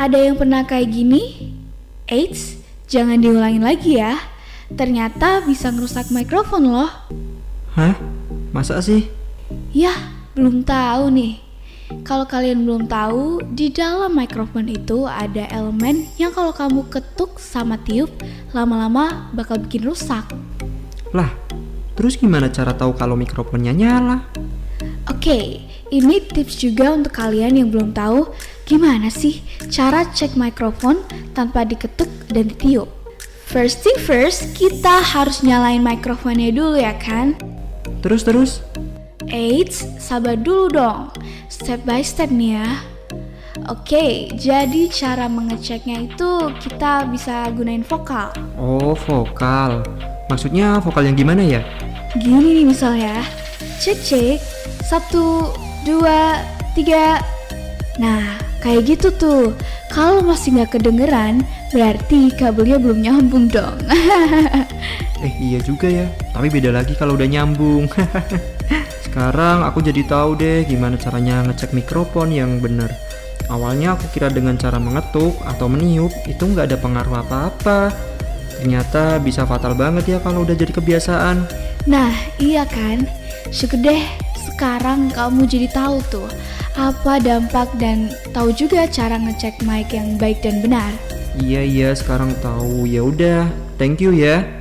Ada yang pernah kayak gini? Eits, jangan diulangin lagi ya. Ternyata bisa ngerusak mikrofon loh. Hah? Masa sih? Yah, belum tahu nih. Kalau kalian belum tahu, di dalam mikrofon itu ada elemen yang kalau kamu ketuk sama tiup, lama-lama bakal bikin rusak. Lah, terus gimana cara tahu kalau mikrofonnya nyala? Oke, ini tips juga untuk kalian yang belum tahu gimana sih cara cek mikrofon tanpa diketuk dan ditiup. First thing first, kita harus nyalain mikrofonnya dulu ya kan? Terus terus? Eits, sabar dulu dong. Step by step nih ya. Oke, jadi cara mengeceknya itu kita bisa gunain vokal. Oh, vokal. Maksudnya vokal yang gimana ya? Gini nih misalnya, cek cek, satu, dua, tiga. Nah, kayak gitu tuh. Kalau masih nggak kedengeran, berarti kabelnya belum nyambung dong. Eh iya juga ya, tapi beda lagi kalau udah nyambung. Sekarang aku jadi tahu deh gimana caranya ngecek mikrofon yang bener. Awalnya aku kira dengan cara mengetuk atau meniup itu nggak ada pengaruh apa-apa. Ternyata bisa fatal banget ya kalau udah jadi kebiasaan. Nah, iya kan? Syukur deh, sekarang kamu jadi tahu tuh apa dampak dan tahu juga cara ngecek mic yang baik dan benar. Iya iya sekarang tahu. Ya udah, thank you ya.